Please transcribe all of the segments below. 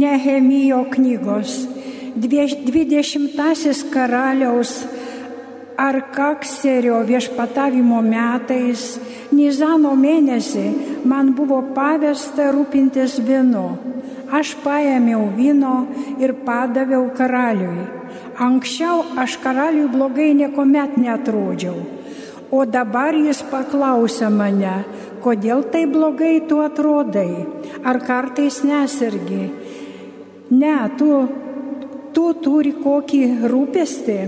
Nehemijo knygos, 20 karaliaus Arkakserio viešpatavimo metais, Nizano mėnesį, man buvo pavesta rūpintis vynu. Aš paėmiau vyno ir padaviau karaliui. Anksčiau aš karaliui blogai niekuomet netrodžiau. O dabar jis paklausė mane, kodėl tai blogai tu atrodai, ar kartais nesirgi. Ne, tu, tu turi kokį rūpestį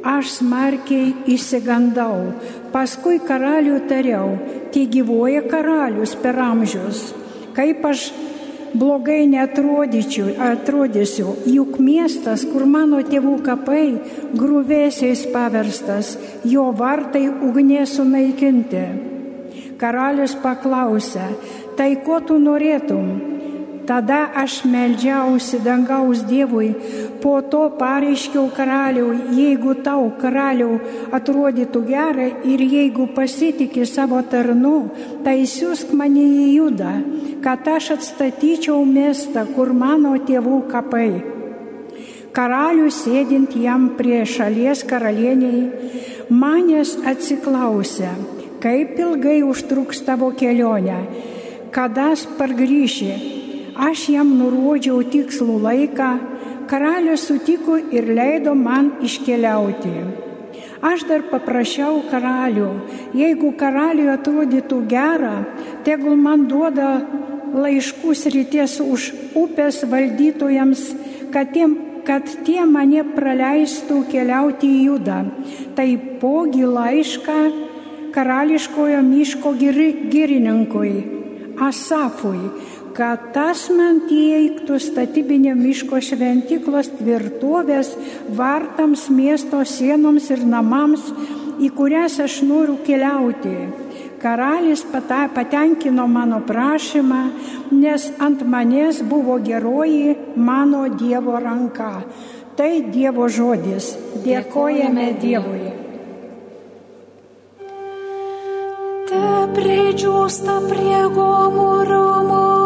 Aš smarkiai įsigandau. Paskui karalių tariau, tai gyvoja karalius per amžius. Kaip aš blogai netrodyčiau, atrodysiu, juk miestas, kur mano tėvų kapai, grūvėsiais paverstas, jo vartai ugnies sunaikinti. Karalius paklausė, tai ko tu norėtum? Tada aš melžiausi dangaus Dievui, po to pareiškiau karaliau, jeigu tau karaliau atrodytų gerai ir jeigu pasitikė savo tarnu, tai siūsk mane į judą, kad aš atstatyčiau miestą, kur mano tėvų kapai. Karalius sėdint jam prie šalies karalieniai, manęs atsiklausė, kaip ilgai užtruks tavo kelionė, kada pargrįši Aš jam nurodžiau tikslų laiką, karalius sutiko ir leido man iškeliauti. Aš dar paprašiau karalių, jeigu karaliui atrodytų gera, tegul man duoda laiškus ryties už upės valdytojams, kad, tiem, kad tie mane praleistų keliauti į judą. Taipogi laišką karališkojo miško girininkui Asafui, kad tas man teiktų statybinio miško šventiklos tvirtovės vartams, miesto sienoms ir namams, į kurias aš noriu keliauti. Karalis patenkino mano prašymą, nes ant manęs buvo geroji mano Dievo ranka. Tai Dievo žodis. Dėkojame Dievui. Te pridžiūsta prie gomūrumo. Justa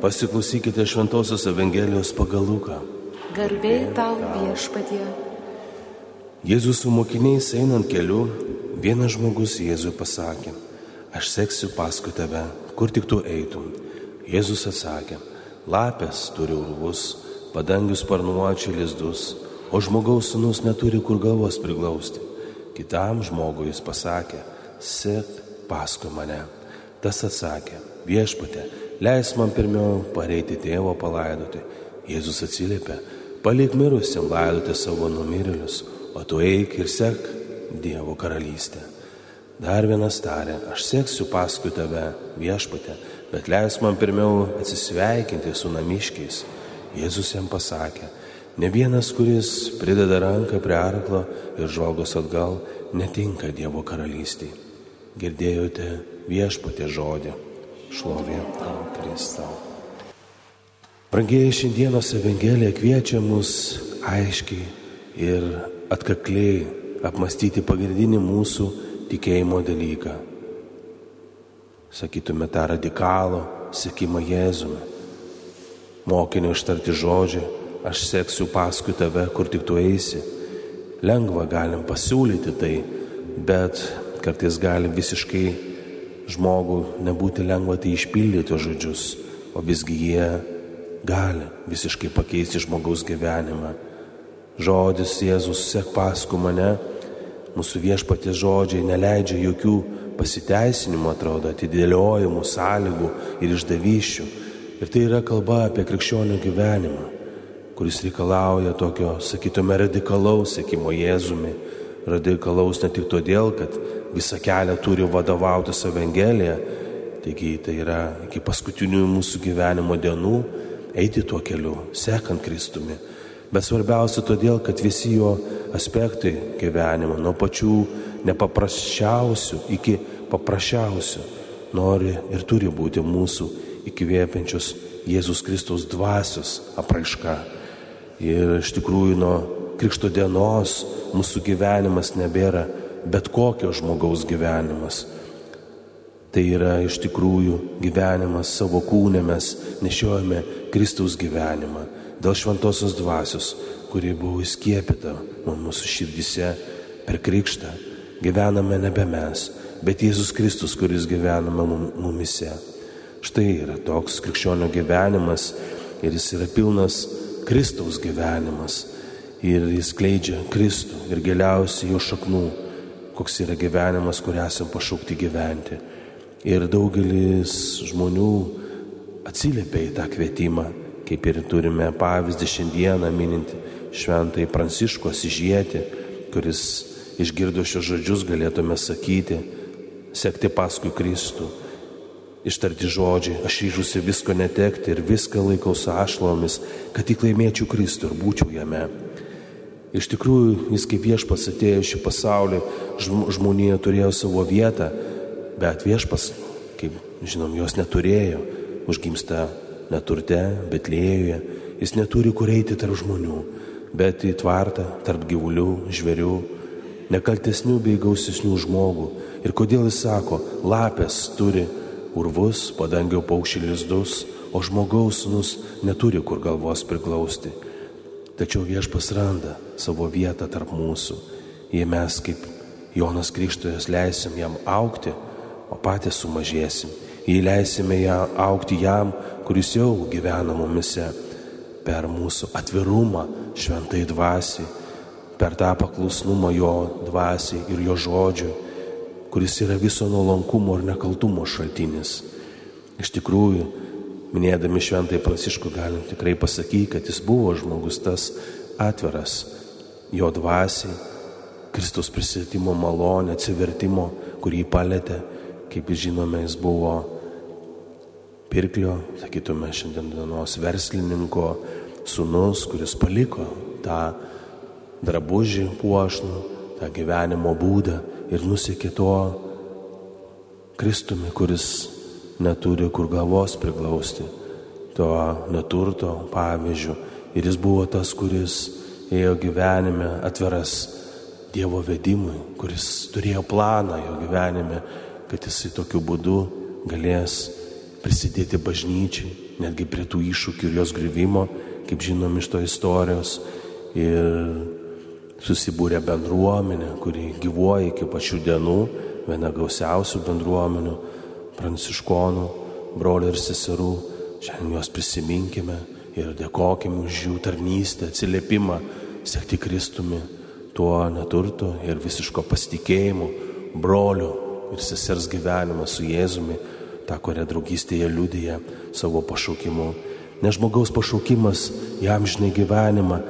Pasiklausykite Šventojios Evangelijos pagal Luką. Garbė tau viešpatie. Jėzus su mokiniais einant keliu, vienas žmogus Jėzui pasakė, aš seksiu paskui tave, kur tik tu eitum. Jėzus atsakė, lapės turi urvus, padangius sparnuočiai lizdus, o žmogaus sunus neturi kur galvos priglausti. Kitam žmogui jis pasakė, sek paskui mane. Tas atsakė, viešpatė, leis man pirmiau pareiti tėvo palaidoti. Jėzus atsiliepė, palik mirusiam laidoti savo numirėlius, o tu eik ir sek Dievo karalystę. Dar vienas tarė, aš seksiu paskui tave, viešpatė, bet leis man pirmiau atsisveikinti su namiškiais. Jėzus jam pasakė, ne vienas, kuris prideda ranką prie arklo ir žvalgos atgal, netinka Dievo karalystiai. Girdėjote viešpatė žodį, šlovė tau, Kristau. Brangieji šiandienos Evangelija kviečia mus aiškiai ir atkakliai apmastyti pagrindinį mūsų tikėjimo dalyką. Sakytume tą radikalų sekimą Jėzumi. Mokinio ištarti žodžiai, aš seksiu paskui tave, kur tik tu eisi. Lengva galim pasiūlyti tai, bet kartais gali visiškai žmogų nebūti lengva tai išpildyti žodžius, o visgi jie gali visiškai pakeisti žmogaus gyvenimą. Žodis Jėzus sek paskui mane, mūsų viešpatės žodžiai neleidžia jokių pasiteisinimų, atrodo, atidėliojimų, sąlygų ir išdavyščių. Ir tai yra kalba apie krikščionių gyvenimą, kuris reikalauja tokio, sakytume, radikalaus sėkimo Jėzumi. Radikalaus ne tik todėl, kad visą kelią turi vadovautis Evangelija, taigi tai yra iki paskutinių mūsų gyvenimo dienų eiti tuo keliu, sekant Kristumi. Bet svarbiausia todėl, kad visi jo aspektai gyvenimo, nuo pačių nepaprasčiausių iki paprasčiausių, nori ir turi būti mūsų įkvėpiančios Jėzus Kristaus dvasios apraiška. Ir iš tikrųjų nuo Krikšto dienos mūsų gyvenimas nebėra bet kokio žmogaus gyvenimas. Tai yra iš tikrųjų gyvenimas savo kūne mes nešiojame Kristaus gyvenimą dėl šventosios dvasios, kuri buvo įskiepita mūsų širdise per krikštą. Gyvename nebe mes, bet Jėzus Kristus, kuris gyvename mumise. Štai yra toks krikščionio gyvenimas ir jis yra pilnas Kristaus gyvenimas ir jis kleidžia Kristų ir giliausiai jo šaknų, koks yra gyvenimas, kurį esame pašaukti gyventi. Ir daugelis žmonių atsiliepia į tą kvietimą, kaip ir turime pavyzdį šiandieną mininti šventai Pranciško Sižietį, kuris išgirdo šios žodžius galėtume sakyti, sekti paskui Kristų. Ištarti žodžiai, aš ryžusi visko netekti ir viską laikau su ašlomis, kad tik laimėčiau Kristų ir būčiau jame. Iš tikrųjų, jis kaip viešpas atėjo šį pasaulį, žmonija turėjo savo vietą, bet viešpas, kaip žinom, jos neturėjo, užgimsta neturte, betlėjuje, jis neturi kur eiti tarp žmonių, bet į tvartą tarp gyvulių, žvėrių, nekaltesnių bei gausesnių žmogų. Ir kodėl jis sako, lapės turi urvus, padangio paukščių lizdus, o žmogaus nus neturi kur galvos priglausti. Tačiau viešpas randa savo vietą tarp mūsų, jei mes kaip Jonas Krikštojas leisim jam aukti, o patys sumažėsim, jei leisime ją aukti jam, kuris jau gyvena mumise, per mūsų atvirumą šventai dvasiai, per tą paklusnumą jo dvasiai ir jo žodžiui kuris yra viso nuolankumo ir nekaltumo šaltinis. Iš tikrųjų, minėdami šventai Pranciškų galim tikrai pasakyti, kad jis buvo žmogus tas atviras, jo dvasiai, Kristus prisitimo malonė, atsivertimo, kurį palėtė, kaip žinome, jis buvo pirklio, sakytume, šiandienos verslininko sunus, kuris paliko tą drabužį puošnų, tą gyvenimo būdą ir nusikė tuo Kristumi, kuris neturi kur galvos priglausti, to neturto pavyzdžių. Ir jis buvo tas, kuris ėjo gyvenime atveras Dievo vedimui, kuris turėjo planą jo gyvenime, kad jisai tokiu būdu galės prisidėti bažnyčiai, netgi prie tų iššūkių ir jos grįvimo, kaip žinom iš to istorijos. Ir susibūrė bendruomenė, kuri gyvuoja iki pačių dienų, viena gausiausių bendruomenių, pranciškonų, brolių ir seserų. Šiandien juos prisiminkime ir dėkojime už jų tarnystę, atsiliepimą, sekti Kristumi, tuo neturtu ir visiško pasitikėjimu, brolių ir sesers gyvenimą su Jėzumi, tą, kurią draugystėje liudyja savo pašaukimu. Nes žmogaus pašaukimas jam žinai gyvenimą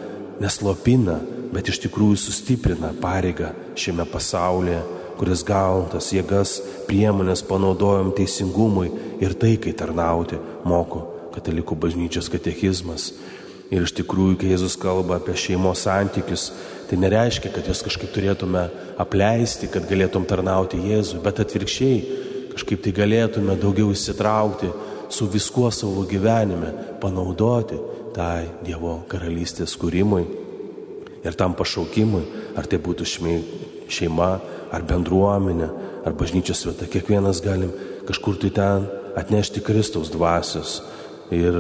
neslopina, bet iš tikrųjų sustiprina pareigą šiame pasaulyje, kuris gautas jėgas, priemonės panaudojom teisingumui ir taikai tarnauti, moko katalikų bažnyčios katechizmas. Ir iš tikrųjų, kai Jėzus kalba apie šeimos santykius, tai nereiškia, kad juos kažkaip turėtume apleisti, kad galėtum tarnauti Jėzui, bet atvirkščiai, kažkaip tai galėtume daugiau įsitraukti su viskuo savo gyvenime, panaudoti tai Dievo karalystės kūrimui ir tam pašaukimui, ar tai būtų šeima, ar bendruomenė, ar bažnyčios vieta, kiekvienas galim kažkur tai ten atnešti Kristaus dvasios ir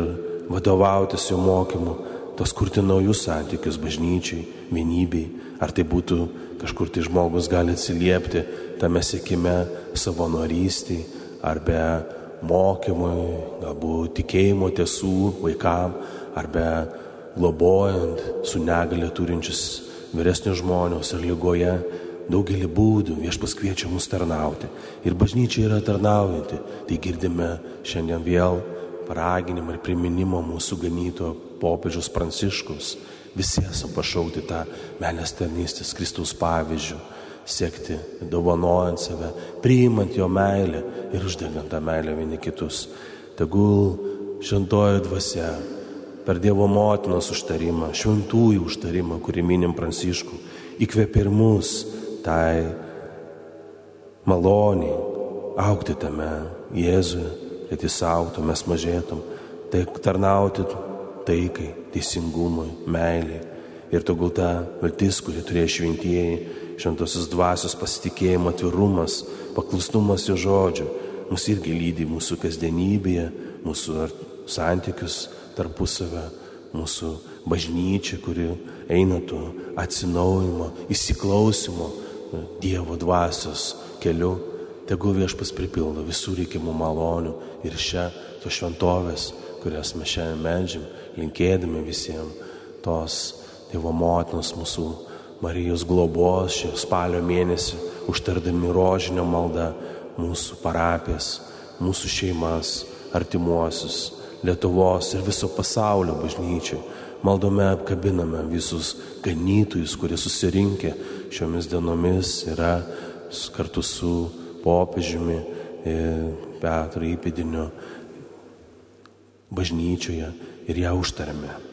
vadovautis jo mokymu, tos kurti naujus santykius bažnyčiai, vienybei, ar tai būtų kažkur tai žmogus gali atsiliepti tame sėkime savanorystį, ar be mokymui, galbūt tikėjimo tiesų vaikam, ar be globojant su negalė turinčius vyresnius žmonės ir lygoje, daugelį būdų viešpas kviečia mus tarnauti. Ir bažnyčia yra tarnaujanti. Tai girdime šiandien vėl paraginimą ir priminimą mūsų ganyto popiežius pranciškus. Visi esame pašaukti tą meilės tarnystės Kristaus pavyzdžių, siekti, dovanojant save, priimant jo meilę ir uždegant tą meilę vieni kitus. Tegul šventoji dvasia per Dievo motinos užtarimą, šventųjų užtarimą, kurį minim Pranciškų, įkvėpė ir mus tai maloniai aukti tame Jėzuje, kad jis auktų, mes mažėtum, tai tarnauti taikai, teisingumui, meiliai. Ir tegul ta viltis, kuri turėjo šventieji, šventosios dvasios pasitikėjimo atvirumas, paklusnumas jo žodžio, mus irgi lydi mūsų kasdienybėje, mūsų santykius tarpusavę, mūsų bažnyčia, kuri eina tuo atsinaujimo, įsiklausimo Dievo dvasios keliu. Tegul viešpas pripildo visų reikimų malonių ir šią to šventovės, kurias mes šiandien medžiam, linkėdami visiems tos Dievo motinos mūsų Marijos globos šį spalio mėnesį, užtardami rožinio maldą mūsų parapijas, mūsų šeimas, artimuosius, Lietuvos ir viso pasaulio bažnyčiai. Maldome apkabiname visus ganytojus, kurie susirinkė šiomis dienomis yra kartu su popiežiumi Petro įpėdiniu bažnyčioje ir ją užtarėme.